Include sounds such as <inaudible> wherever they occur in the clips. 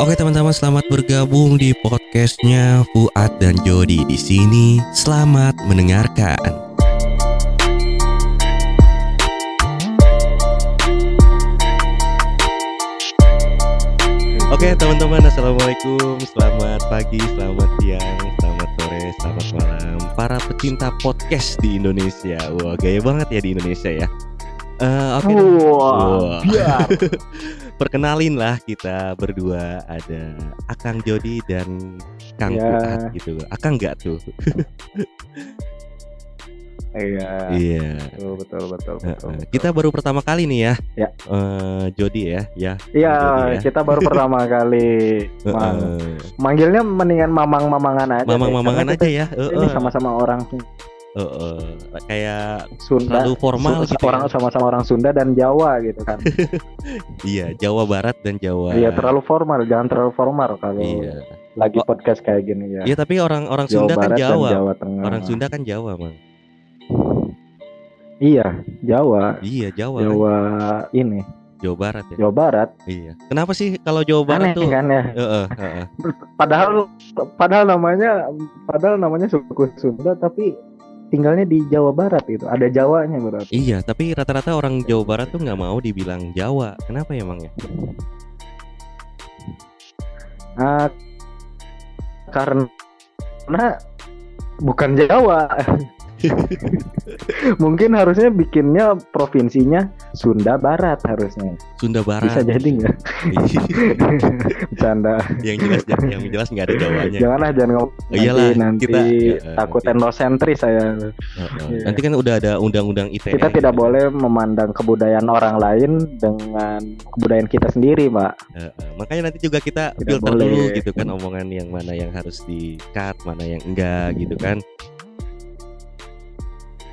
Oke teman-teman, selamat bergabung di podcastnya Fuad dan Jody di sini. Selamat mendengarkan. Oke teman-teman, assalamualaikum, selamat pagi, selamat siang, selamat sore, selamat malam, para pecinta podcast di Indonesia. Wah, gaya banget ya di Indonesia ya. Eh, Oke, deh. Wah. biar. <laughs> perkenalin lah kita berdua ada Akang Jody dan Kang Ya. Fuad gitu. Akang nggak tuh? Iya. Iya. Betul betul betul betul. betul. Kita baru pertama kali nih ya. Ya. Eh, Jody ya, ya. Iya, ya. kita baru pertama kali. Mang. Heeh. Manggilnya mendingan mamang-mamangan aja. Mamang-mamangan aja ya. Ini Heeh. sama-sama orang Heeh. Kayak Sunda. terlalu formal gitu orang ya. sama-sama orang Sunda dan Jawa gitu kan. <laughs> Iya, Jawa Barat dan Jawa. Iya, terlalu formal, jangan terlalu formal kalau Iya. lagi Oh. podcast kayak gini ya. Iya, tapi orang-orang Jawa Sunda kan Barat dan Jawa. Jawa Tengah. Orang Sunda kan Jawa, Mang. Iya, Jawa. Iya, Jawa. kan? Jawa ini, Jawa Barat ya. Jawa Barat. Iya. Kenapa sih kalau Jawa Barat Aneh tuh? kan ya. Heeh, heeh. <laughs> Padahal padahal namanya padahal namanya suku Sunda tapi tinggalnya di Jawa Barat itu. Ada Jawanya berarti. Iya, tapi rata-rata orang Jawa Barat tuh nggak mau dibilang Jawa. Kenapa ya, Mang ya? Ah, karena bukan Jawa. <laughs> <laughs> Mungkin harusnya bikinnya provinsinya Sunda Barat harusnya. Sunda Barat. Bisa jadi nggak? <laughs> Bercanda. yang jelas yang jelas nggak ada Jawanya. Janganlah jangan ngomong. Oh, iyalah, nanti, kita- ya, takut nanti. endosentris saya. Heeh. Iya. Nanti kan udah ada undang-undang ITE. Kita tidak gitu. boleh memandang kebudayaan orang lain dengan kebudayaan kita sendiri, Pak. Makanya nanti juga kita Tidak filter boleh. dulu gitu kan omongan yang mana yang harus di cut, mana yang enggak gitu kan.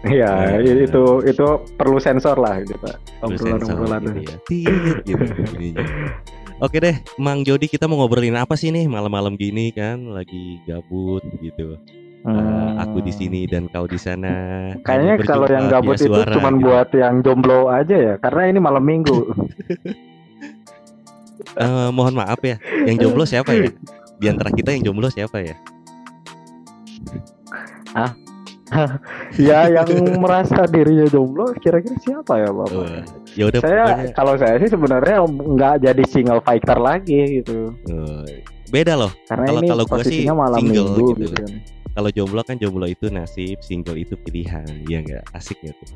Iya, Iya. itu itu perlu sensor lah gitu, Pak. Obrolan-obrolan. gitu ya. Gitu. Oke deh, Mang Jody kita mau ngobrolin apa sih nih malam-malam gini kan lagi gabut gitu. Hmm. aku di sini dan kau di sana. Kayaknya kalau yang gabut itu suara cuman gitu. buat yang jomblo aja ya, karena ini malam minggu. <laughs> Eh, mohon maaf ya, yang jomblo siapa ya? Di antara kita yang jomblo siapa ya? <laughs> ya, yang merasa dirinya jomblo, kira-kira siapa ya, Bapak? Eh, ya udah saya pokoknya kalau saya sih sebenarnya nggak jadi single fighter lagi gitu, eh, beda loh. karena Kalau- ini kalau gua sih posisinya malam single minggu gitu. gitu. kan. Kalau jomblo kan jomblo itu nasib, single itu pilihan. Iya nggak asik nggak <laughs>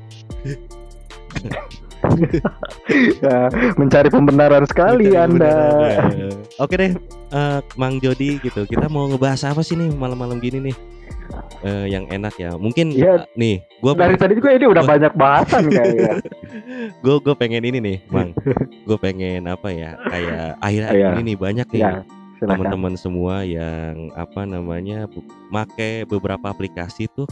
<laughs> Ya, mencari pembenaran sekali Bener, Anda. bener. Oke deh, eh, Mang Jody gitu. Kita mau ngebahas apa sih nih malam-malam gini nih? Eh, yang enak ya. Mungkin Iya. eh, nih, gua Dari tadi juga ini udah Gua- banyak bahasan <laughs> kayaknya. gue gue pengen ini nih, Mang. <laughs> gue pengen apa ya? Kayak akhir-akhir Iya. ini nih banyak nih Ya, teman-teman semua yang apa namanya make beberapa aplikasi tuh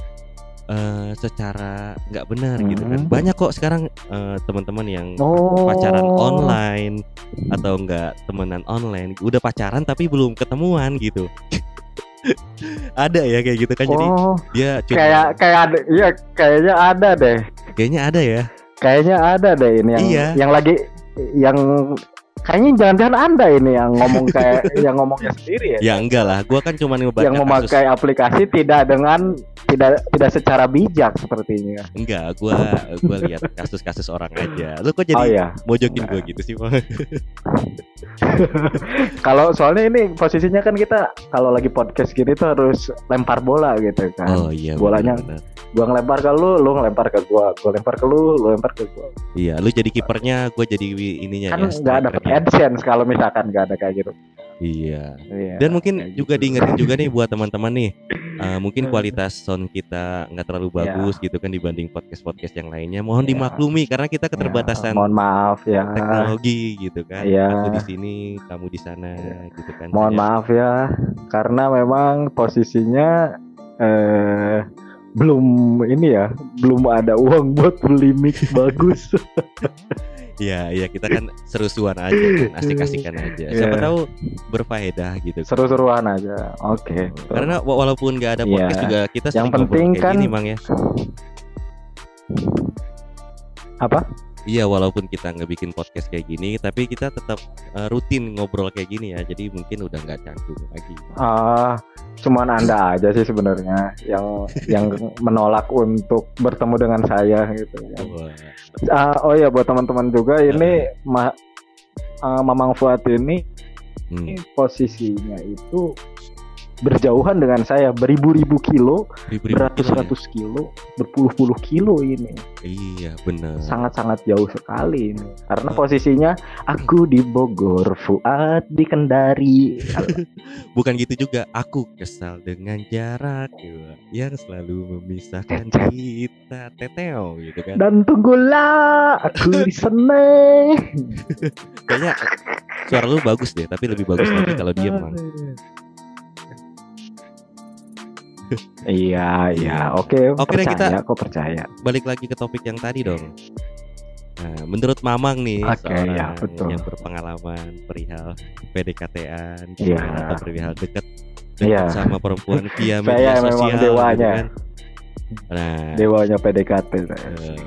eh, secara nggak benar gitu kan. Mhm. Banyak kok sekarang eh, teman-teman yang Oh. pacaran online atau enggak temenan online, udah pacaran tapi belum ketemuan gitu. <laughs> ada ya kayak gitu kan jadi Oh, dia cuma kayak kayak ada, iya kayaknya ada deh. kayaknya ada ya. Kayaknya ada deh ini yang Iya. yang lagi yang kayaknya jangan-jangan Anda ini yang ngomong kayak <laughs> yang ngomongnya sendiri ya. Ya enggak lah, gua kan cuma ngebaca yang memakai aplikasi tidak dengan tidak tidak secara bijak sepertinya. kasus. Enggak, gua gua lihat kasus-kasus orang aja. Lu kok jadi oh iya. mojokin gua gitu sih, Bang? <laughs> Kalau soalnya ini posisinya kan kita kalau lagi podcast gini tuh harus lempar bola gitu kan. Oh iya. Bolanya benar-benar. Gua ngelempar ke lu, lu ngelempar ke gua, gua lempar ke lu, lu lempar ke gua. Iya, lu jadi kipernya, gua jadi ininya kan ya. nggak ada strikernya. AdSense kalau misalkan nggak ada kayak gitu. Iya. Iya, Dan mungkin juga gitu. diingetin juga nih buat teman-teman nih, eh, mungkin Hmm. kualitas sound kita nggak terlalu Ya. bagus gitu kan dibanding podcast-podcast yang lainnya. Mohon Ya. dimaklumi karena kita Ya, keterbatasan mohon maaf ya. teknologi gitu kan. Iya. Aku di sini, kamu di sana gitu kan. Mohon Hanya- maaf ya karena memang posisinya eh belum ini ya, belum ada uang buat beli mic bagus. <laughs> Iya, iya kita kan seru-seruan aja kan, <laughs> asik-asikan aja. Siapa Iya. tahu berfaedah gitu. Seru-seruan aja. Oke. Karena wa- walaupun nggak ada Iya. podcast juga kita Yang penting kan- gini, Mang ya. apa? Iya, walaupun kita nggak bikin podcast kayak gini, tapi kita tetap uh, rutin ngobrol kayak gini ya. Jadi mungkin udah nggak canggung lagi. Ah, cuman anda aja sih sebenarnya yang yang menolak untuk bertemu dengan saya gitu. ya. Wah, Ah, oh ya buat teman-teman juga ini ma ah, Mamang Fuad ini hmm, posisinya itu berjauhan dengan saya beribu-ribu kilo, ribu-ribu kilo ya. beratus-ratus kilo, berpuluh-puluh kilo ini. Iya, benar. Sangat-sangat jauh sekali ini. Karena posisinya aku di Bogor, Fuad di Kendari. <laughs> Bukan gitu juga. Aku kesal dengan jarak yang selalu memisahkan kita. Teteo gitu kan. Dan tunggulah aku <laughs> di sana. Kayaknya suara lu bagus deh, tapi lebih bagus lagi kalau diem, Mang. Iya, iya, oke, Oke deh, percaya, kita- kok percaya. Balik lagi ke topik yang tadi dong. Nah, menurut Mamang nih, Oke, seorang ya, betul. yang berpengalaman perihal PDKT-an, Iya. atau perihal dekat Iya. sama perempuan via <laughs> Saya media memang sosial, gitu dewanya. kan. Nah, Dewanya PDKT. Eh,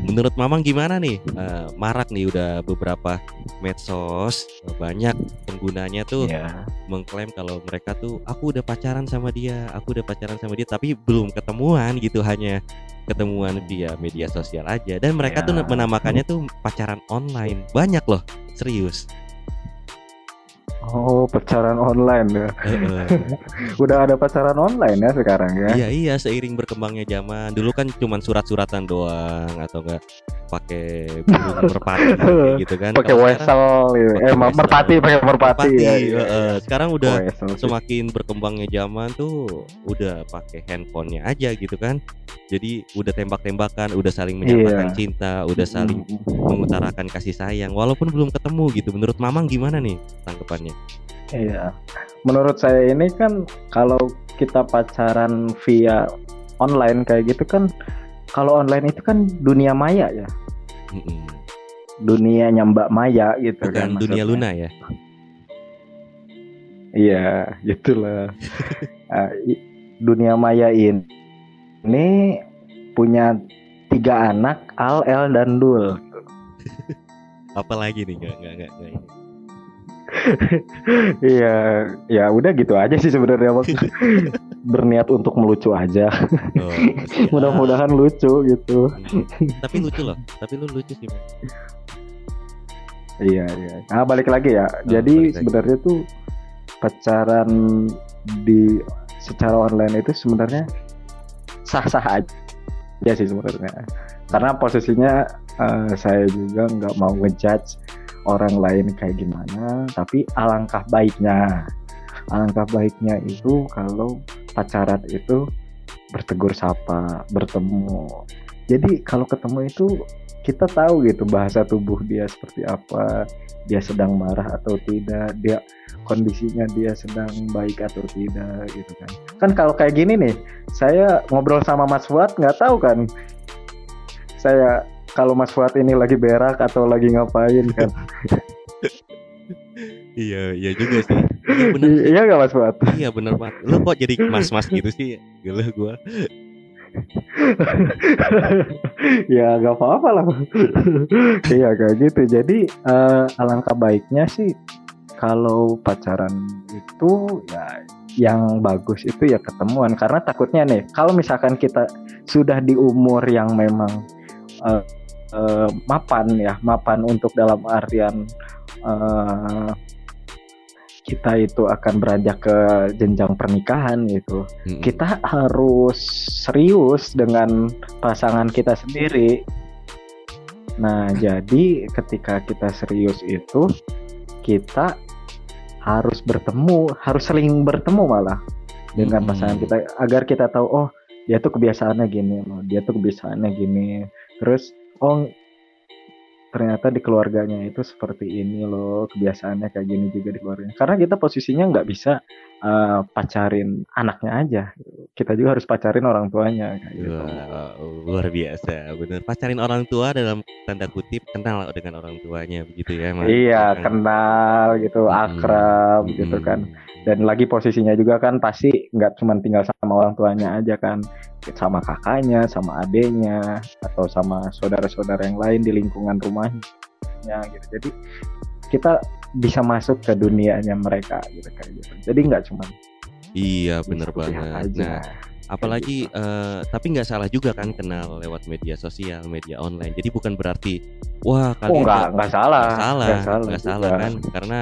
menurut Mamang gimana nih? Eh, marak nih udah beberapa medsos banyak penggunanya tuh Iya. mengklaim kalau mereka tuh aku udah pacaran sama dia, aku udah pacaran sama dia tapi belum ketemuan gitu hanya ketemuan via media sosial aja dan mereka tuh Ya. menamakannya tuh pacaran online. Banyak loh, serius. Oh, pacaran online ya. <laughs> Udah ada pacaran online ya sekarang ya. Iya iya seiring berkembangnya zaman. Dulu kan cuman surat-suratan doang atau enggak pakai burung <laughs> merpati gitu kan. Pakai wesel gitu. Eh, wesel. merpati pakai merpati, Merpati, ya. iya. Sekarang udah Wesel semakin berkembangnya zaman tuh udah pakai handphonenya aja gitu kan. Jadi udah tembak-tembakan, udah saling menyatakan cinta, udah saling mengutarakan kasih sayang walaupun belum ketemu gitu. Menurut Mamang gimana nih tanggapannya? Iya. Menurut saya ini kan kalau kita pacaran via online kayak gitu kan kalau online itu kan dunia maya ya. Mm-mm. Dunianya Mbak Maya gitu kan. Bukan dunia maksudnya. Luna ya. Iya, gitulah. <laughs> Ah, dunia maya ini, ini punya tiga anak, Al, El, dan Dul. Apalagi nih nggak nggak nggak nggak ini. <laughs> Iya, ya udah gitu aja sih sebenarnya Bang. <laughs> Berniat untuk melucu aja. Oh, siap. Mudah-mudahan lucu gitu. Tapi lucu loh. Tapi lu lucu sih. Iya, iya. Nah, balik lagi ya. Jadi balik lagi. sebenarnya tuh pacaran di secara online itu sebenarnya sah-sah aja sih sebenarnya. Karena posisinya eh, saya juga nggak mau ngejudge orang lain kayak gimana, tapi alangkah baiknya, alangkah baiknya itu kalau pacaran itu bertegur sapa, bertemu. Jadi kalau ketemu itu kita tahu gitu bahasa tubuh dia seperti apa, dia sedang marah atau tidak, dia kondisinya dia sedang baik atau tidak gitu kan. Kan kalau kayak gini nih, saya ngobrol sama Mas Fuad nggak tahu kan. Saya kalau Mas Fuad ini lagi berak atau lagi ngapain kan. Iya, iya juga sih. Iya bener sih. iya nggak Mas Fuad? Iya bener banget. Lu kok jadi mas-mas gitu sih? Gila gua. ya nggak apa-apa lah. iya kayak gitu. Jadi eh, alangkah baiknya sih kalau pacaran itu ya yang bagus itu ya ketemuan karena takutnya nih kalau misalkan kita sudah di umur yang memang eh, eh, mapan ya mapan untuk dalam artian eh, kita itu akan beranjak ke jenjang pernikahan gitu Mm-mm. kita harus serius dengan pasangan kita sendiri. Nah, jadi ketika kita serius itu kita harus bertemu, harus saling bertemu malah dengan pasangan kita agar kita tahu oh dia tuh kebiasaannya gini, loh, dia tuh kebiasaannya gini. Terus oh ternyata di keluarganya itu seperti ini loh kebiasaannya kayak gini juga di keluarganya karena kita posisinya nggak bisa eh, pacarin anaknya aja kita juga harus pacarin orang tuanya kayak gitu. Wah, luar biasa, bener. Pacarin orang tua dalam tanda kutip kenal dengan orang tuanya begitu ya, Mas? Iya, Kan? kenal gitu, akrab gitu Mm-mm. kan. Dan lagi posisinya juga kan pasti nggak cuma tinggal sama sama orang tuanya aja kan sama kakaknya sama adenya atau sama saudara-saudara yang lain di lingkungan rumahnya gitu jadi kita bisa masuk ke dunianya mereka gitu kayak gitu jadi nggak cuma Iya bener sepihak banget. aja Nah apalagi eh, tapi nggak salah juga kan kenal lewat media sosial, media online. Jadi bukan berarti wah oh kalian nggak nggak salah nggak salah, nggak salah, nggak salah juga. kan? Karena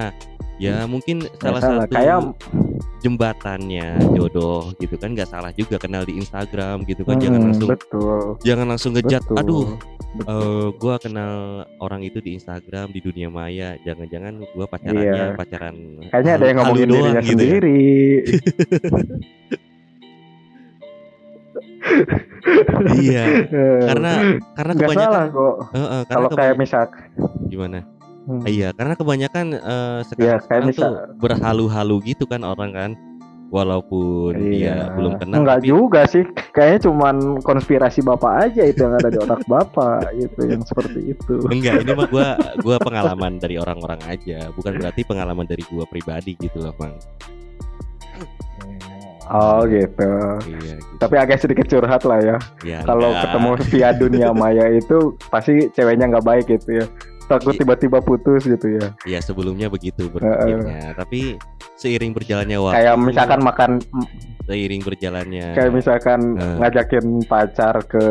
ya mungkin Nggak salah salah. satu kayak jembatannya jodoh gitu kan nggak salah juga kenal di Instagram gitu kan jangan Hmm, langsung betul jangan langsung ngejat betul, aduh betul. eh gua kenal orang itu di Instagram di dunia maya jangan-jangan gua pacarannya Iya. pacaran kayaknya ada yang ngomongin doang dirinya gitu ya. sendiri iya <laughs> karena karena nggak kebanyakan salah kok eh, karena kalau kayak misal gimana Hmm. iya karena kebanyakan eh, sekarang, Iya, kayak sekarang tuh misal- berhalu-halu gitu kan orang kan walaupun dia belum kenal Enggak tapi Iya. juga sih. Kayaknya cuman konspirasi bapak aja itu yang ada di otak bapak gitu yang seperti itu. enggak ini mah gua <laughs> gua pengalaman dari orang-orang aja bukan berarti pengalaman dari gua pribadi gitu loh bang Oh gitu. iya gitu. Tapi agak sedikit curhat lah ya. ya, Kalau ketemu via dunia <laughs> maya itu pasti ceweknya nggak baik gitu ya. Takut Iya. tiba-tiba putus gitu ya. ya sebelumnya begitu berpikirnya tapi seiring berjalannya waktu Kayak misalkan makan, seiring berjalannya kayak misalkan Eh. ngajakin pacar ke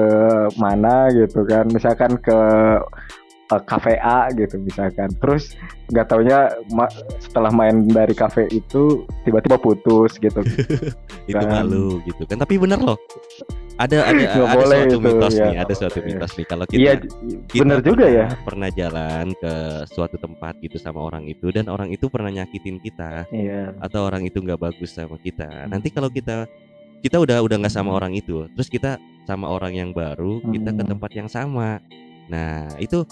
mana gitu kan. Misalkan ke eh, kafe A gitu misalkan. Terus nggak taunya ma- setelah main dari kafe itu tiba-tiba putus gitu. <laughs> itu kan. malu gitu kan tapi bener loh ada ada Nggak ada boleh suatu itu, mitos ya. nih ada suatu Iya. mitos nih kalau kita Iya, kita bener juga pernah- ya. pernah jalan ke suatu tempat gitu sama orang itu dan orang itu pernah nyakitin kita Iya. atau orang itu nggak bagus sama kita nanti kalau kita kita udah udah nggak sama orang itu terus kita sama orang yang baru kita ke Hmm. tempat yang sama nah itu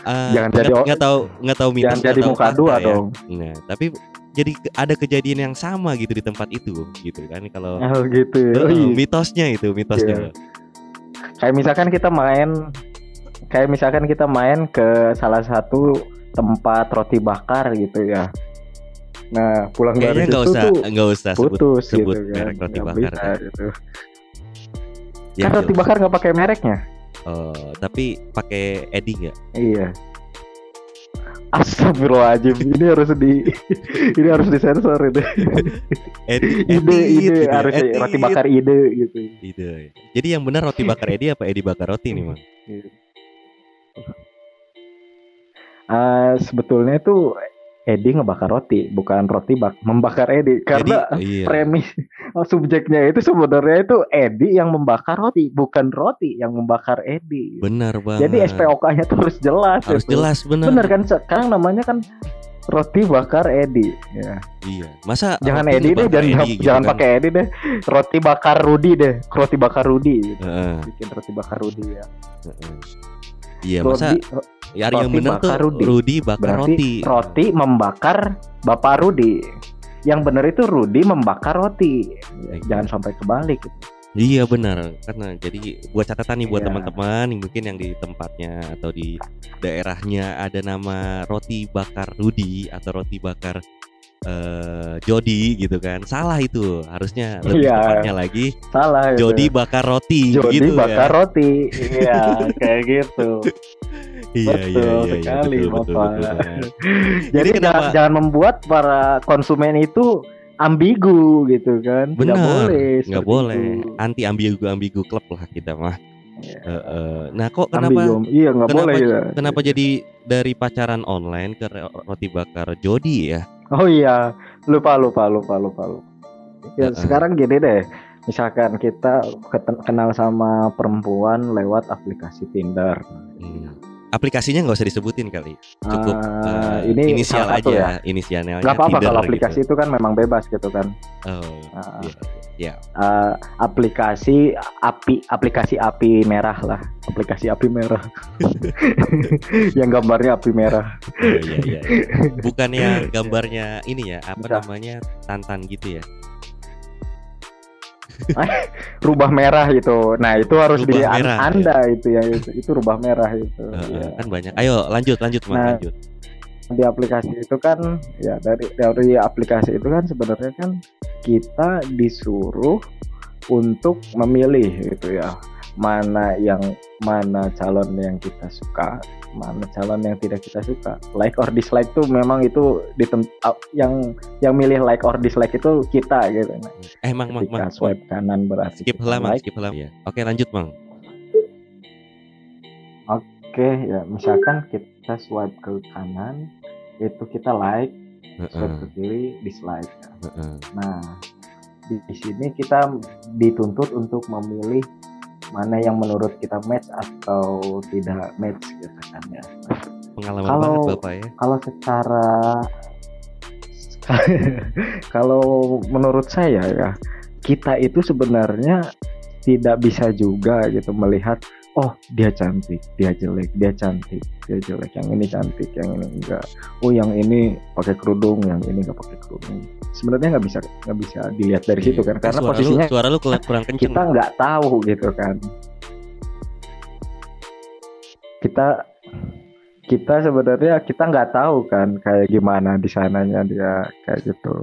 eh, Jangan nggak- jadi o- nggak tahu nggak tahu mitos Jangan jadi muka dua ya. dong. nah tapi jadi ada kejadian yang sama gitu di tempat itu gitu kan kalau Oh gitu ya. Oh, iya. mitosnya itu mitosnya Kayak misalkan kita main kayak misalkan kita main ke salah satu tempat roti bakar gitu ya. Nah, pulang kayaknya dari situ usah tuh nggak usah sebut putus sebut gitu kan. merek roti Nggak bakar bisa, kan. gitu. Ya, kan roti jelas. bakar nggak pakai mereknya. Oh, tapi pakai Edi nggak Iya. Astagfirullahaladzim, ini harus di ini harus disensor itu. Edi ide Edi ide gitu ya, harus Edi. roti bakar ide gitu. Ide. jadi yang benar roti bakar Edi apa Edi bakar roti nih mang Ah, sebetulnya itu Edi ngebakar roti, bukan roti bak membakar Edi karena Edi, iya. premis oh, subjeknya itu sebenarnya itu Edi yang membakar roti, bukan roti yang membakar Edi. benar banget Jadi SPOK-nya tuh harus jelas. harus itu. jelas benar Bener kan sekarang namanya kan roti bakar Edi. Ya. iya masa Jangan Edi deh, jangan Edi gitu jangan kan? pakai Edi deh. Roti bakar Rudi deh, roti bakar Rudi. Gitu. Heeh, Bikin roti bakar Rudi ya. heeh. Iya masa Rodi- ya yang benar tuh Rudi. Rudi bakar berarti roti roti. membakar Bapak Rudi. Yang benar itu Rudi membakar roti. Iya. Jangan sampai kebalik. Iya benar karena jadi buat catatan nih buat Iya. teman-teman yang mungkin yang di tempatnya atau di daerahnya ada nama roti bakar Rudi atau roti bakar eh Jody gitu kan salah itu harusnya lebih Iya. tepatnya lagi Salah itu. Jody bakar roti Jody gitu bakar ya. roti. Iya, <laughs> kayak gitu. iya iya betul iya, iya sekali, betul, betul, Bapak. betul, benar. <laughs> Jadi kenapa- jangan, jangan membuat para konsumen itu ambigu gitu kan. Benar, Nggak boleh. nggak boleh itu. anti ambigu ambigu klub lah kita mah Iya. Eh, eh. nah kok kenapa Ambigu. Iya, kenapa boleh ya. kenapa jadi dari pacaran online ke roti bakar Jody ya Oh iya, lupa lupa lupa lupa lupa. Ya Heeh. sekarang gini deh, misalkan kita kenal sama perempuan lewat aplikasi Tinder. Hmm. Aplikasinya nggak usah disebutin kali, cukup Ah, eh, ini inisial aja, ya. inisialnya. Nggak apa-apa kalau gitu. aplikasi itu kan memang bebas gitu kan. Oh, Ah, iya, iya. ah, aplikasi api aplikasi api merah lah, aplikasi api merah. <laughs> Yang gambarnya api merah. Iya, iya, iya, <laughs> iya. Bukan yang gambarnya ini ya, apa Bisa. namanya tantan gitu ya? <laughs> Rubah merah itu. Nah, itu harus Rubah di merah, Anda itu ya itu, itu rubah merah itu. Eh, Iya. Kan banyak. Ayo lanjut, lanjut, Mas, Nah, lanjut. di aplikasi itu kan ya dari dari aplikasi itu kan sebenarnya kan kita disuruh untuk memilih gitu ya mana yang mana calon yang kita suka mana calon yang tidak kita suka. Like or dislike tuh memang itu ditem yang yang milih like or dislike itu kita gitu. Nah, eh mang mang, mang. swipe kanan berarti skip halaman like. skip halaman ya oke lanjut mang. Oke ya misalkan kita swipe ke kanan itu kita like swipe ke kiri dislike. Nah di, di sini kita dituntut untuk memilih mana yang menurut kita match atau tidak match gitu kan ya. Pengalaman kalau, banget Bapak ya. Kalau secara <laughs> kalau menurut saya ya kita itu sebenarnya tidak bisa juga gitu melihat oh dia cantik dia jelek dia cantik dia jelek. Yang ini cantik yang ini enggak. Oh yang ini pakai kerudung yang ini enggak pakai kerudung. Sebenarnya nggak bisa nggak bisa dilihat dari situ kan karena suara posisinya lu, suara lu kurang kenceng. kita nggak tahu gitu kan. Kita kita sebenarnya kita nggak tahu kan kayak gimana di sananya dia kayak gitu.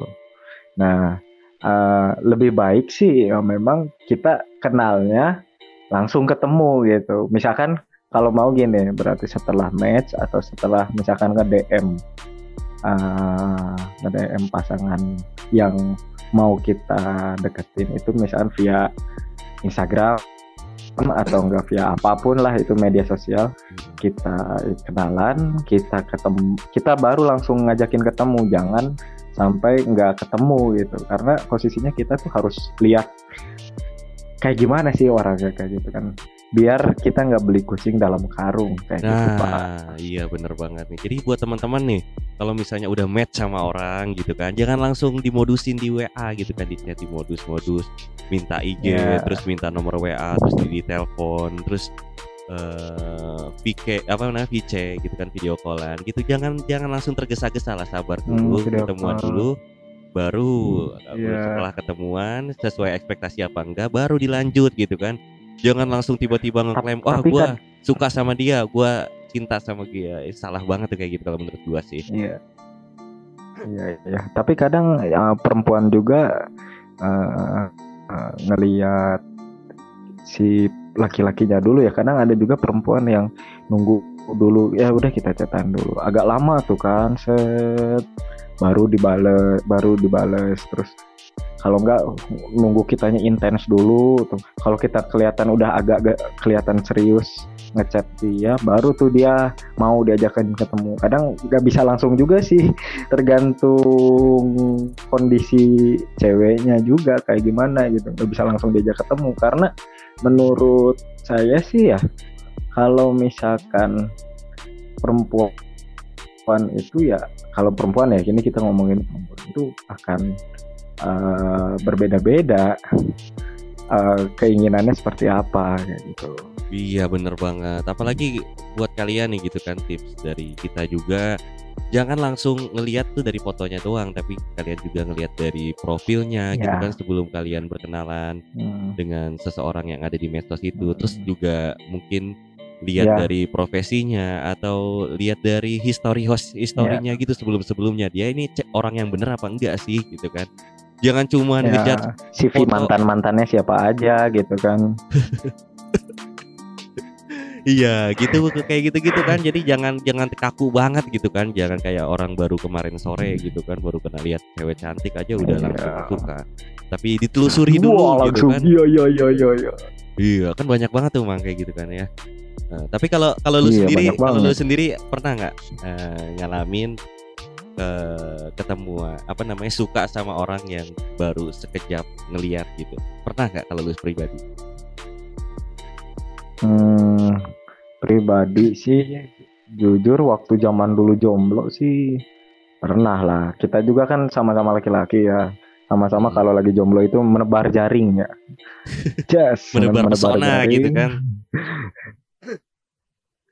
Nah uh, lebih baik sih ya memang kita kenalnya langsung ketemu gitu. Misalkan kalau mau gini, berarti setelah match atau setelah misalkan ke DM uh, ke DM pasangan yang mau kita deketin itu misalkan via Instagram atau enggak via apa pun lah itu media sosial kita kenalan kita ketemu kita baru langsung ngajakin ketemu jangan sampai nggak ketemu gitu karena posisinya kita tuh harus lihat kayak gimana sih orangnya kayak gitu kan? Biar kita nggak beli kucing dalam karung kayak nah, gitu pak. iya bener banget nih. Jadi buat teman-teman nih kalau misalnya udah match sama orang gitu kan jangan langsung dimodusin di WA gitu kan di chat di modus-modus minta IG yeah. terus minta nomor WA terus di, di telepon terus uh, eh, VK apa namanya VC gitu kan video callan gitu. Jangan jangan langsung tergesa-gesa lah sabar dulu hmm, ketemuan dulu baru yeah. Iya. setelah ketemuan sesuai ekspektasi apa enggak baru dilanjut gitu kan. Jangan langsung tiba-tiba ngeklaim oh gue kan, suka sama dia gue cinta sama dia. Eh, salah banget tuh kayak gitu kalau menurut gue sih. Iya. Iya iya. Tapi kadang ya, perempuan juga uh, uh, ngelihat si laki-lakinya dulu ya kadang ada juga perempuan yang nunggu dulu ya udah kita cetan dulu. Agak lama tuh kan set baru dibales baru dibales. Terus kalau enggak nunggu kitanya intens dulu. Kalau kita kelihatan udah agak kelihatan serius ngechat dia baru tuh dia mau diajakin ketemu. Kadang nggak bisa langsung juga sih. <laughs> Tergantung kondisi ceweknya juga kayak gimana gitu. Nggak bisa langsung diajak ketemu. Karena menurut saya sih ya kalau misalkan perempuan perempuan itu ya kalau perempuan ya ini kita ngomongin perempuan itu akan uh, berbeda-beda uh, keinginannya seperti apa kayak gitu. Iya bener banget. Apalagi buat kalian nih gitu kan tips dari kita juga jangan langsung ngelihat tuh dari fotonya doang tapi kalian juga ngelihat dari profilnya ya. gitu kan sebelum kalian berkenalan hmm. dengan seseorang yang ada di medsos itu hmm. terus juga mungkin lihat yeah. dari profesinya atau lihat dari histori host historinya yeah. gitu sebelum sebelumnya dia ini cek orang yang bener apa enggak sih gitu kan? Jangan cuma yeah. ngejat CV mantan mantannya siapa aja gitu kan. <laughs> Iya gitu kayak gitu gitu kan. Jadi jangan jangan kaku banget gitu kan. Jangan kayak orang baru kemarin sore gitu kan baru kena lihat cewek cantik aja udah yeah. langsung suka tapi ditelusuri dulu Wah, gitu kan. Iya iya iya iya iya. Iya kan banyak banget tuh mang kayak gitu kan ya Nah, tapi kalau kalau lu iya, sendiri kalau lu sendiri pernah nggak uh, ngalamin uh, ketemu apa namanya suka sama orang yang baru sekejap ngeliat gitu? Pernah nggak kalau lu pribadi? Hmm, pribadi sih jujur waktu zaman dulu jomblo sih pernah lah. Kita juga kan sama-sama laki-laki ya sama-sama hmm. kalau lagi jomblo itu menebar jaring ya. <laughs> Just menebar, menebar pesona jaring. gitu kan. <laughs>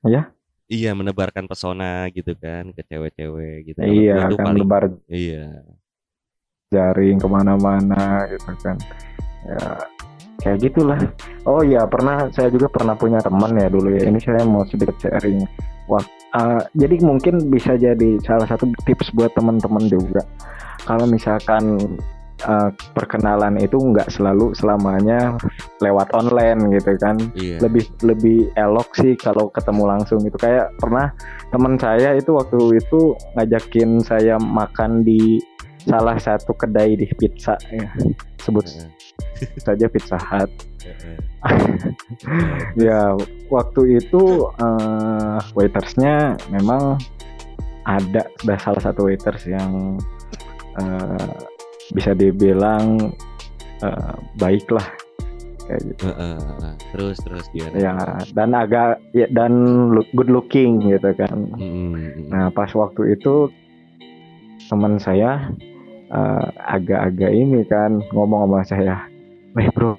ya iya menebarkan pesona gitu kan ke cewek-cewek gitu. Iya kan paling, menebar iya. jaring ke mana-mana gitu kan. Ya kayak gitulah. Oh iya pernah saya juga pernah punya teman ya dulu ya. Ini saya mau sedikit sharing. Wah uh, jadi mungkin bisa jadi salah satu tips buat teman-teman juga. Kalau misalkan uh, perkenalan itu nggak selalu selamanya lewat online gitu kan. Iya. lebih lebih elok sih kalau ketemu langsung itu kayak pernah teman saya itu waktu itu ngajakin saya makan di salah satu kedai di pizza ya. Sebut Heeh, saja Pizza Hut. Heeh. <laughs> ya waktu itu eh, waitersnya memang ada ada salah satu waiters yang eh, bisa dibilang eh, baik lah kayak gitu. Heeh, heeh. Terus terus gimana? ya dan agak ya, dan look- good looking gitu kan. Mm, mm, nah pas waktu itu teman saya eh, agak-agak ini kan ngomong sama saya weh bro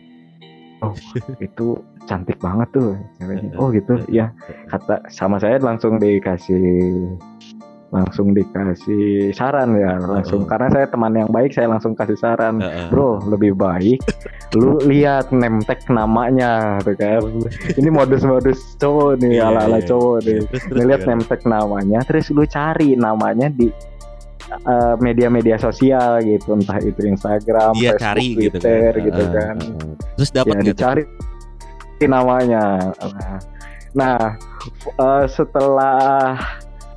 oh, <laughs> itu cantik banget tuh. Ceweknya oh gitu ya kata sama saya langsung dikasih langsung dikasih saran ya langsung Heeh. karena saya teman yang baik saya langsung kasih saran Heeh. bro lebih baik lu lihat name tag namanya tuh kan ini modus-modus cowok nih Iya, ala-ala iya, cowok nih gimana? name tag namanya terus lu cari namanya di eh, media-media sosial gitu entah itu Instagram, Dia Facebook, cari gitu kan. Twitter gitu Heeh, kan heeh. Terus dapat ya dicari namanya Nah, nah eh, setelah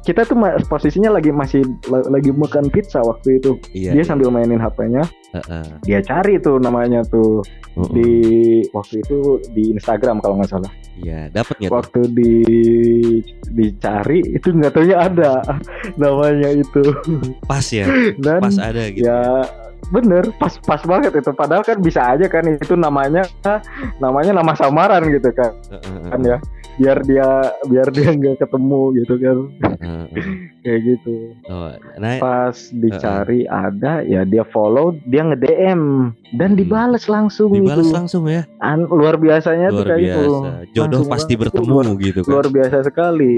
kita tuh posisinya lagi masih la- lagi makan pizza waktu itu Iya. dia iya. sambil mainin HP-nya Heeh. dia cari tuh namanya tuh Heeh. di waktu itu di Instagram kalau nggak salah Iya, dapat nggak tuh? waktu di dicari itu nggak taunya ada <laughs> namanya itu Pas ya, <laughs> dan pas ada gitu. ya bener pas pas banget itu padahal kan bisa aja kan itu namanya namanya nama samaran gitu kan Heeh, heeh. kan ya biar dia biar dia <laughs> nggak ketemu gitu kan Heeh, heeh. <laughs> kayak gitu Oh, nah pas dicari ada ya dia follow dia nge DM dan Hmm. dibales langsung dibalas itu langsung ya. An- luar biasanya tuh Luar kayak gitu biasa. Jodoh Langsung pasti bertemu luar, gitu kan. luar biasa sekali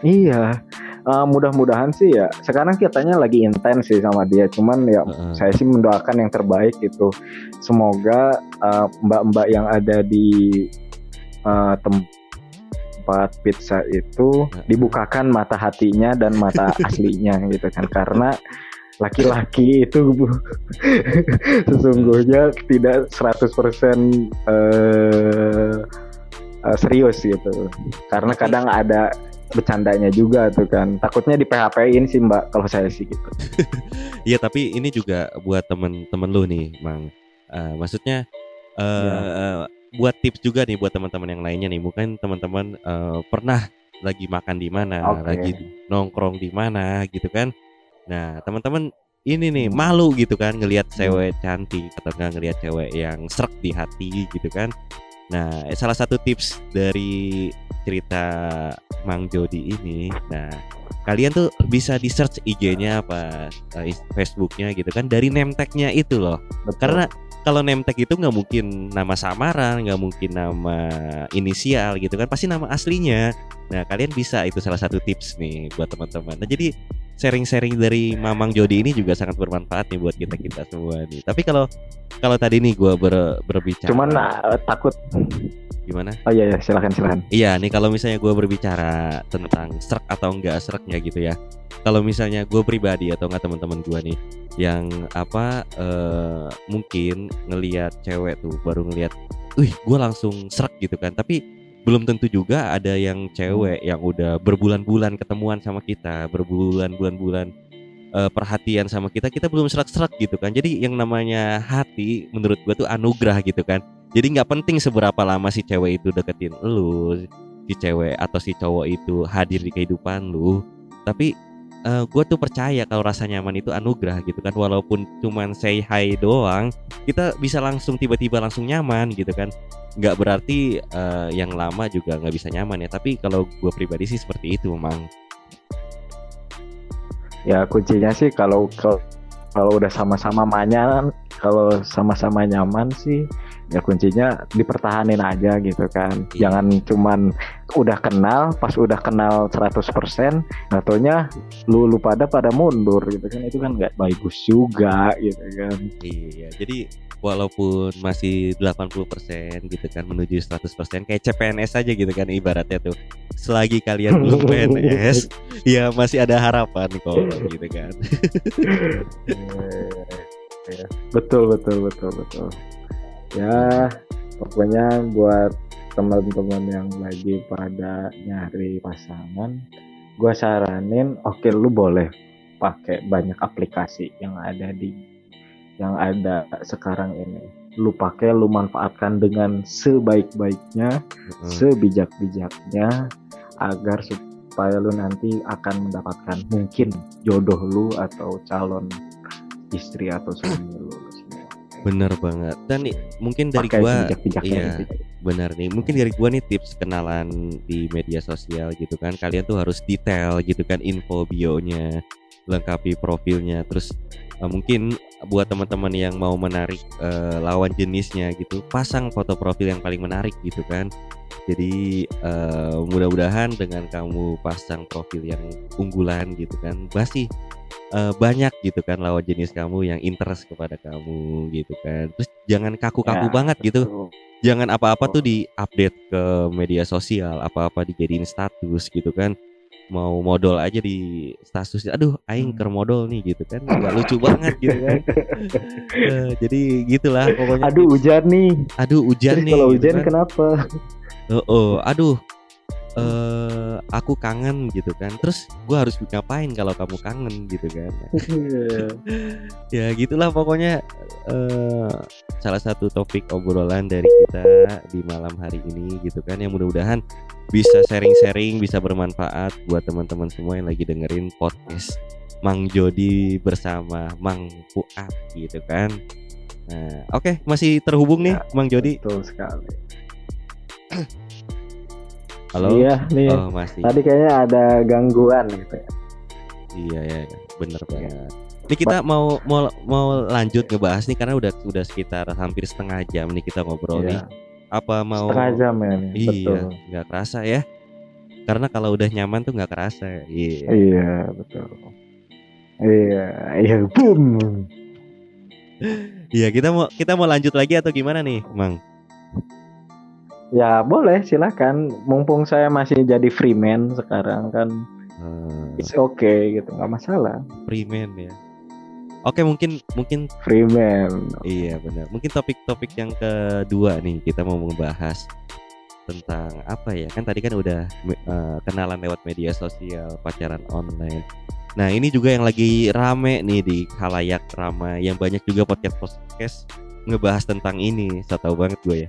iya Eh, mudah-mudahan sih ya sekarang katanya lagi intens sih sama dia cuman ya Heeh. saya sih mendoakan yang terbaik gitu semoga eh, mbak-mbak yang ada di eh, tempat pizza itu dibukakan mata hatinya dan mata <laughs> aslinya gitu kan. Karena laki-laki itu <laughs> sesungguhnya tidak 100% eh, eh, serius gitu. Karena kadang ada bercandanya juga tuh kan. Takutnya di PHP-in sih mbak kalau saya sih gitu. <laughs> Iya, tapi ini juga buat temen-temen lu nih, Mang. Eh, maksudnya eh Ya. Eh, buat tips juga nih buat teman-teman yang lainnya nih. Mungkin teman-teman eh, pernah lagi makan di mana, Oke. lagi nongkrong di mana gitu kan. Nah, teman-teman ini nih malu gitu kan ngelihat Hmm. cewek cantik atau enggak ngelihat cewek yang serak di hati gitu kan. Nah, eh, salah satu tips dari cerita Mang Jody ini, nah kalian tuh bisa di search IG-nya apa eh, is- Facebook-nya gitu kan dari name tag-nya itu loh. Betul. Karena kalau name tag itu nggak mungkin nama samaran, nggak mungkin nama inisial gitu kan, pasti nama aslinya. Nah kalian bisa itu salah satu tips nih buat teman-teman. Nah jadi sharing-sharing dari Mamang Jody ini juga sangat bermanfaat nih buat kita kita semua nih. Tapi kalau kalau tadi nih gue ber, berbicara, cuman eh, takut gimana? oh iya ya silakan silakan Iya nih kalau misalnya gue berbicara tentang serak atau enggak seraknya gitu ya. Kalau misalnya gue pribadi atau enggak teman-teman gue nih yang apa eh, mungkin ngelihat cewek tuh baru ngelihat, wih gue langsung serak gitu kan. Tapi belum tentu juga ada yang cewek yang udah berbulan-bulan ketemuan sama kita, berbulan-bulan-bulan eh, perhatian sama kita, kita belum serak-serak gitu kan. Jadi yang namanya hati menurut gue tuh anugerah gitu kan. Jadi nggak penting seberapa lama si cewek itu deketin lu, si cewek atau si cowok itu hadir di kehidupan lu. Tapi gue tuh percaya kalau rasa nyaman itu anugerah gitu kan. Walaupun cuman say hi doang, kita bisa langsung tiba-tiba langsung nyaman gitu kan. Nggak berarti eh, yang lama juga nggak bisa nyaman ya. Tapi kalau gue pribadi sih seperti itu memang. ya kuncinya sih kalau kalau kalau udah sama-sama manyan kalau sama-sama nyaman sih ya kuncinya dipertahanin aja gitu kan Iya. jangan cuman udah kenal pas udah kenal 100% natonya lu lu pada pada mundur gitu kan itu kan nggak bagus juga gitu kan Iya, jadi walaupun masih 80% gitu kan menuju 100% kayak CPNS aja gitu kan ibaratnya tuh. Selagi kalian belum <laughs> PNS, ya masih ada harapan kok gitu kan. ya. Betul betul betul betul. Ya pokoknya buat teman-teman yang lagi pada nyari pasangan, gua saranin oke lu boleh pakai banyak aplikasi yang ada di yang ada sekarang ini. Lu pakai, lu manfaatkan dengan sebaik-baiknya, Mm-mm. sebijak-bijaknya agar supaya lu nanti akan mendapatkan mungkin jodoh lu atau calon istri atau suami lu. Bener banget dan nih, mungkin dari Pakai gua iya. gitu. benar nih mungkin dari gua nih tips kenalan di media sosial gitu kan kalian tuh harus detail gitu kan info bionya lengkapi profilnya terus eh, mungkin buat teman-teman yang mau menarik eh, lawan jenisnya gitu pasang foto profil yang paling menarik gitu kan jadi eh, mudah-mudahan dengan kamu pasang profil yang unggulan gitu kan pasti eh, banyak gitu kan lawan jenis kamu yang interest kepada kamu gitu kan terus jangan kaku-kaku Ya, banget gitu betul. jangan apa-apa tuh di-update ke media sosial, apa-apa dijadiin status gitu kan. Mau modal aja di status, aduh aing Hmm. ker modal nih gitu kan. Nggak lucu banget gitu kan. <laughs> Eh, jadi gitulah pokoknya. Aduh hujan nih. aduh hujan Terus nih. kalau gitu hujan kan. kenapa? Oh, oh, aduh eh aku kangen gitu kan. Terus gua harus ngapain kalau kamu kangen gitu kan. <laughs> ya gitulah pokoknya eh salah satu topik obrolan dari kita di malam hari ini gitu kan yang mudah-mudahan bisa sharing-sharing bisa bermanfaat buat teman-teman semua yang lagi dengerin podcast Mang Jody bersama Mang Fuad gitu kan nah oke masih terhubung nih Ya, Mang Jody Betul sekali. Halo Iya nih. oh masih Tadi kayaknya ada gangguan gitu ya. Iya ya, bener banget. Ini kita mau mau mau lanjut ngebahas nih karena udah udah sekitar hampir setengah jam nih kita ngobrol nih. Iya. Apa mau Setengah jam ya nih. Iya, Betul. nggak kerasa ya. Karena kalau udah nyaman tuh nggak kerasa. Iya. Iya betul. Iya, iya, boom. <laughs> Iya, kita mau kita mau lanjut lagi atau gimana nih, Mang? Ya boleh silakan. Mumpung saya masih jadi freeman sekarang kan, Eh, it's okay gitu, nggak masalah. Freeman ya. Oke, mungkin mungkin Freeman. iya benar. Mungkin topik-topik yang kedua nih kita mau membahas tentang apa ya? Kan tadi kan udah eh, kenalan lewat media sosial, pacaran online. Nah, ini juga yang lagi rame nih di khalayak ramai yang banyak juga podcast-podcast ngebahas tentang ini. So tau banget gue ya.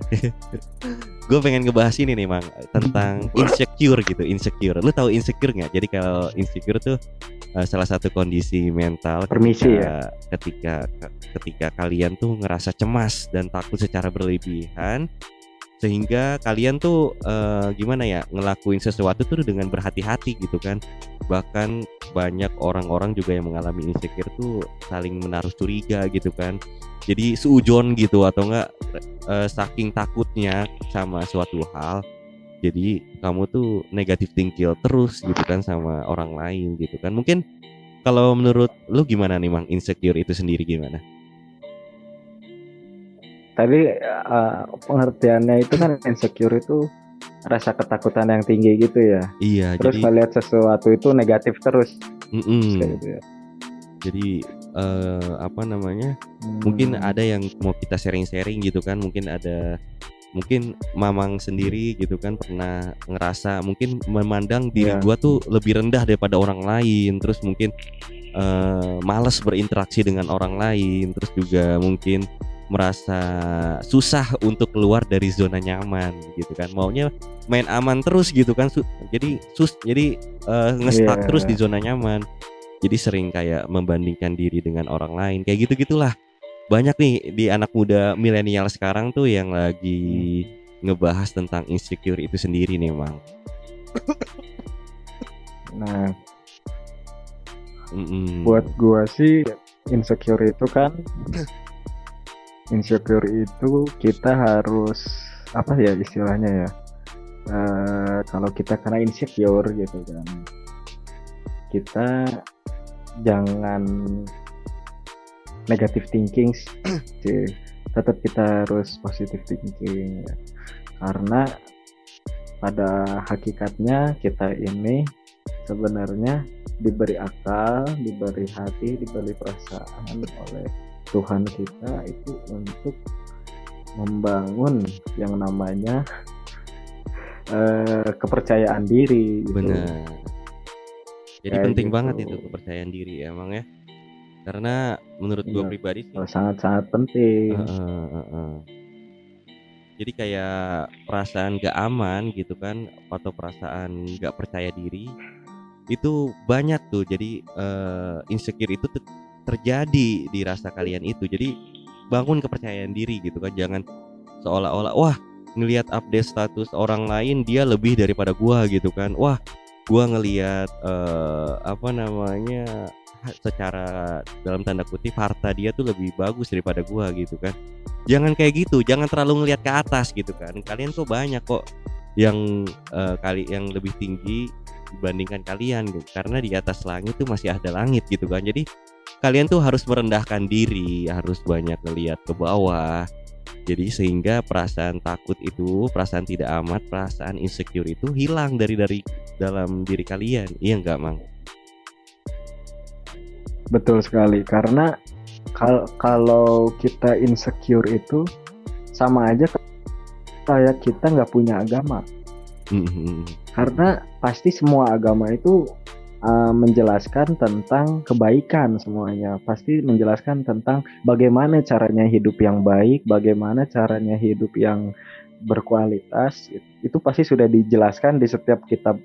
<laughs> gue pengen ngebahas ini nih, Mang, tentang <laughs> insecure gitu, insecure. Lu tahu insecure nggak? Jadi kalau insecure tuh eh, salah satu kondisi mental Permisi ketika, ketika ketika kalian tuh ngerasa cemas dan takut secara berlebihan sehingga kalian tuh eh, gimana ya ngelakuin sesuatu tuh dengan berhati-hati gitu kan bahkan banyak orang-orang juga yang mengalami insecure tuh saling menaruh curiga gitu kan jadi suujon gitu atau enggak eh, saking takutnya sama suatu hal jadi kamu tuh negatif thinking terus gitu kan sama orang lain gitu kan mungkin kalau menurut lu gimana nih Mang insecure itu sendiri gimana Tadi eh, pengertiannya itu kan insecure itu rasa ketakutan yang tinggi gitu ya. iya Terus jadi melihat sesuatu itu negatif terus mm-mm. kayak gitu ya. jadi eh, apa namanya mungkin Hmm. ada yang mau kita sharing-sharing gitu kan mungkin ada mungkin mamang sendiri gitu kan pernah ngerasa mungkin memandang diri Iya. gua tuh lebih rendah daripada orang lain terus mungkin eh males berinteraksi dengan orang lain terus juga mungkin merasa susah untuk keluar dari zona nyaman gitu kan maunya main aman terus gitu kan jadi sus jadi eh, ngestak Iya. terus di zona nyaman jadi sering kayak membandingkan diri dengan orang lain kayak gitu gitulah banyak nih di anak muda milenial sekarang tuh yang lagi ngebahas tentang insecure itu sendiri nih mang. Nah, Mm-mm. buat gua sih insecure itu kan insecure itu kita harus apa ya istilahnya ya Eh, kalau kita kena insecure gitu kan kita jangan negative thinking sih tetap kita harus positive thinking ya. karena pada hakikatnya kita ini sebenarnya diberi akal, diberi hati, diberi perasaan oleh Tuhan kita itu untuk membangun yang namanya eh, kepercayaan diri. gitu. benar jadi Kayak penting gitu. banget itu kepercayaan diri emang ya karena menurut gue Iya. pribadi sih Oh, sangat-sangat penting. Heeh, heeh. Jadi kayak perasaan gak aman gitu kan atau perasaan gak percaya diri itu banyak tuh. Jadi eh, insecure itu te- terjadi di rasa kalian itu. Jadi bangun kepercayaan diri gitu kan. Jangan seolah-olah wah ngelihat update status orang lain dia lebih daripada gua gitu kan. Wah, gua ngelihat eh, apa namanya secara dalam tanda kutip harta dia tuh lebih bagus daripada gua gitu kan. Jangan kayak gitu jangan terlalu ngelihat ke atas gitu kan. Kalian tuh banyak kok yang eh, kali yang lebih tinggi dibandingkan kalian gitu. Karena di atas langit tuh masih ada langit gitu kan. Jadi kalian tuh harus merendahkan diri harus banyak ngelihat ke bawah jadi sehingga perasaan takut itu perasaan tidak amat perasaan insecure itu hilang dari dari dalam diri kalian. Iya nggak mang? Betul sekali karena kal- kalau kita insecure itu sama aja kayak kita nggak punya agama. Mhm. karena pasti semua agama itu uh, menjelaskan tentang kebaikan semuanya. Pasti menjelaskan tentang bagaimana caranya hidup yang baik bagaimana caranya hidup yang berkualitas. Itu pasti sudah dijelaskan di setiap kitab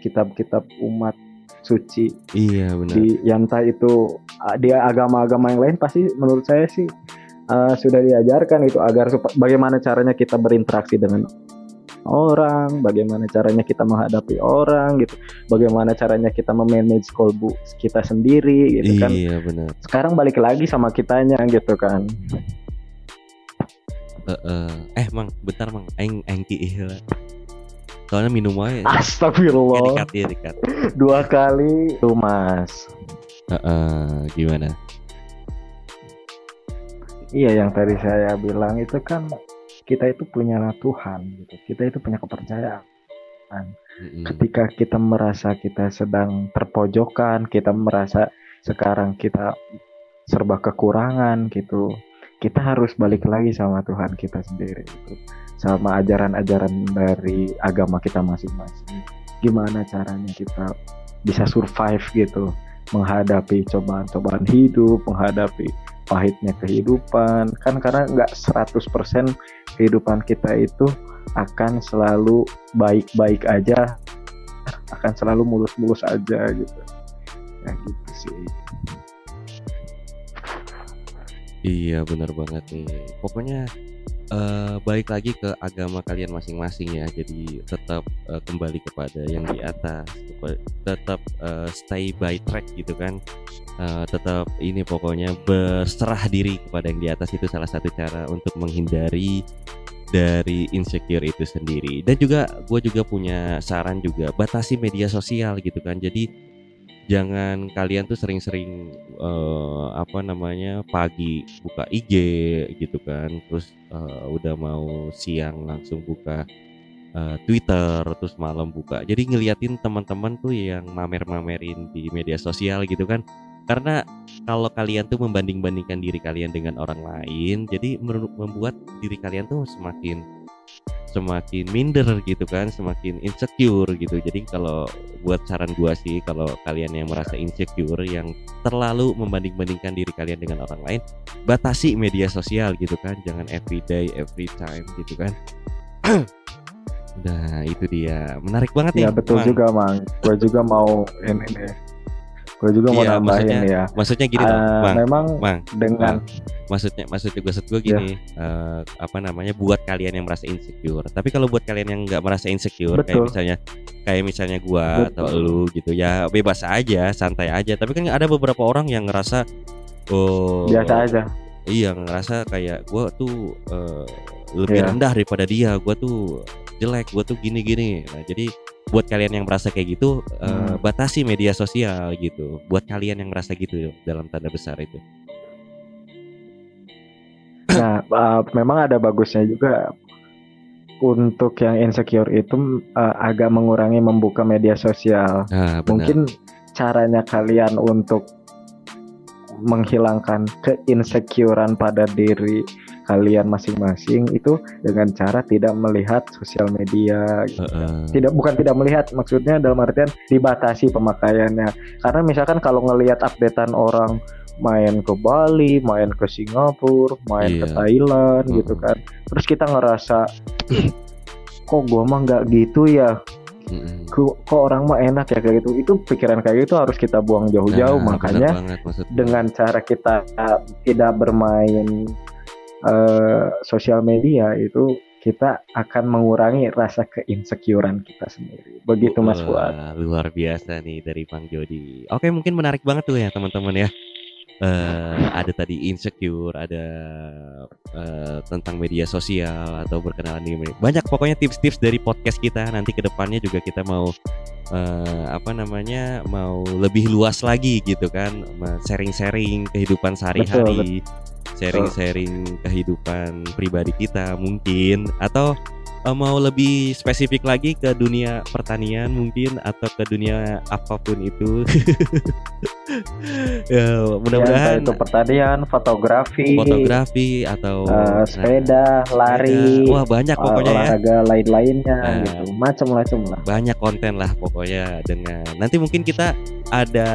kitab-kitab umat suci. Iya benar. Di yang entah itu di agama-agama yang lain pasti menurut saya sih uh, sudah diajarkan itu agar bagaimana caranya kita berinteraksi dengan orang, bagaimana caranya kita menghadapi orang gitu, bagaimana caranya kita memanage kolbu kita sendiri gitu kan. iya benar Sekarang balik lagi sama kitanya gitu kan. Heeh. eh mang bentar mang aing aing lah. soalnya minum aja ya Astagfirullah. dikat ya dikat Dua kali tuh Mas. Heeh, gimana Iya yang tadi saya bilang itu kan kita itu punya Tuhan gitu. Kita itu punya kepercayaan. Mm-mm. ketika kita merasa kita sedang terpojokan, kita merasa sekarang kita serba kekurangan gitu, kita harus balik lagi sama Tuhan kita sendiri gitu. Sama ajaran-ajaran dari agama kita masing-masing. Gimana caranya kita bisa survive gitu menghadapi cobaan-cobaan hidup, menghadapi pahitnya kehidupan. Kan karena nggak 100% kehidupan kita itu akan selalu baik-baik aja akan selalu mulus-mulus aja gitu ya gitu sih Iya benar banget nih. Pokoknya eh, balik lagi ke agama kalian masing-masing ya. Jadi tetap eh, kembali kepada yang di atas. Tetap eh, stay by track gitu kan. Eh, tetap ini pokoknya berserah diri kepada yang di atas itu salah satu cara untuk menghindari dari insecure itu sendiri. Dan juga gue juga punya saran juga batasi media sosial gitu kan. Jadi jangan kalian tuh sering-sering eh, apa namanya pagi buka IG gitu kan terus eh, udah mau siang langsung buka eh, Twitter terus malam buka jadi ngeliatin teman-teman tuh yang mamer-mamerin di media sosial gitu kan karena kalau kalian tuh membanding-bandingkan diri kalian dengan orang lain jadi membuat diri kalian tuh semakin semakin minder gitu kan semakin insecure gitu. Jadi kalau buat saran gua sih kalau kalian yang merasa insecure yang terlalu membanding-bandingkan diri kalian dengan orang lain batasi media sosial gitu kan. Jangan everyday every time gitu kan. <clears throat> Nah itu dia. Menarik banget nih ya betul Mang. juga mang. Gue juga mau ini nih gue juga mau Iya, nambahin maksudnya ya. maksudnya gini loh Eh, Mang memang Mang dengan maksudnya maksudnya gue gue gini eh, apa namanya buat kalian yang merasa insecure. Tapi kalau buat kalian yang nggak merasa insecure kayak Betul. misalnya kayak misalnya gua atau lu gitu ya bebas aja santai aja. Tapi kan ada beberapa orang yang ngerasa oh biasa aja. iya ngerasa kayak gua tuh eh, lebih Iya. rendah daripada dia. Gua tuh jelek gua tuh gini gini nah jadi buat kalian yang merasa kayak gitu eh, Hmm. batasi media sosial gitu. Buat kalian yang merasa gitu dalam tanda besar itu. Nah <laughs> eh, memang ada bagusnya juga. Untuk yang insecure itu eh, agak mengurangi membuka media sosial. Nah benar. Mungkin caranya kalian untuk menghilangkan keinsecurean pada diri kalian masing-masing itu dengan cara tidak melihat sosial media gitu. Heeh. tidak bukan tidak melihat maksudnya dalam artian dibatasi pemakaiannya karena misalkan kalau ngelihat updatean orang main ke Bali, main ke Singapura, main ke Iya. Thailand Mm. gitu kan terus kita ngerasa "Ih, <clears throat> kok gua mah nggak gitu ya Mm-mm. kok, kok orang mah enak ya kayak gitu itu pikiran kayak gitu harus kita buang jauh-jauh Nah, makanya banget dengan cara kita uh, tidak bermain uh, sosial media itu kita akan mengurangi rasa keinsecurean kita sendiri. Begitu Mas Fuad. Wah, luar biasa nih dari Bang Jody. Oke, mungkin menarik banget tuh ya teman-teman ya. Eh, ada tadi insecure, ada eh, tentang media sosial atau berkenalan di media. Banyak pokoknya tips-tips dari podcast kita. Nanti ke depannya juga kita mau eh, apa namanya? mau lebih luas lagi gitu kan, sharing-sharing kehidupan sehari-hari. Sharing-sharing kehidupan pribadi kita mungkin atau eh, mau lebih spesifik lagi ke dunia pertanian mungkin atau ke dunia apa pun itu ya <laughs> Ya, mudah-mudahan itu pertanian, fotografi, fotografi atau uh, nah, sepeda, lari, wah banyak uh, pokoknya ya olahraga lain-lainnya Nah. gitu. Macam-macam lah. banyak konten lah pokoknya dengan nanti mungkin kita ada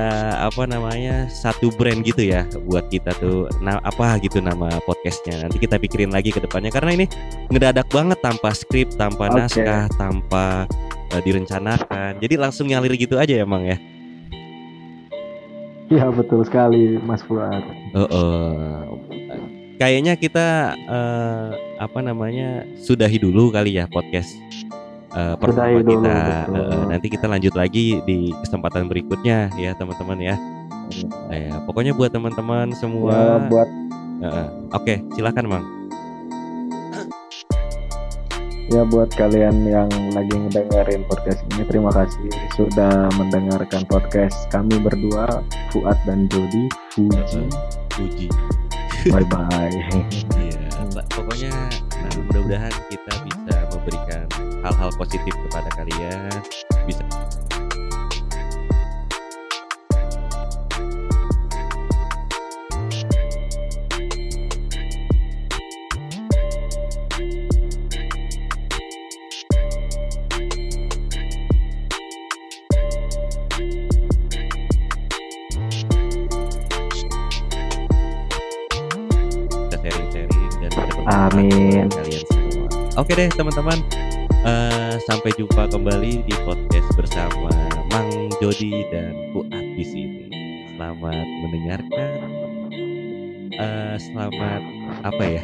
apa namanya satu brand gitu ya buat kita tuh nah apa gitu nama podcastnya nanti kita pikirin lagi ke depannya karena ini ngedadak banget tanpa skrip tanpa Oke. naskah tanpa eh, direncanakan jadi langsung ngalir gitu aja emang ya Iya betul sekali Mas Fuad. Heeh. kayaknya kita eh, apa namanya sudahi dulu kali ya podcast eh, pertama Sudahi dulu, kita betul. Heeh, nanti kita lanjut lagi di kesempatan berikutnya ya teman-teman ya Eh, pokoknya buat teman-teman Ya semua buat Heeh. oke silakan mang Ya buat kalian yang lagi ngedengerin podcast ini terima kasih sudah mendengarkan podcast kami berdua Fuad dan Jody Fuji. puji Bye bye. <laughs> Iya, Pak. pokoknya nah, mudah-mudahan kita bisa memberikan hal-hal positif kepada kalian. Bisa sharing-sharing dan Amin. Oke deh teman-teman, Eh, sampai jumpa kembali di podcast bersama Mang Jody dan Fuad di sini. Selamat mendengarkan. Eh, selamat apa ya?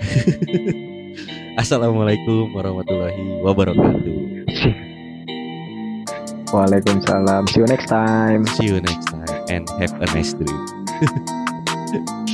<laughs> Assalamualaikum warahmatullahi wabarakatuh. Waalaikumsalam. See you next time. See you next time and have a nice dream. <laughs>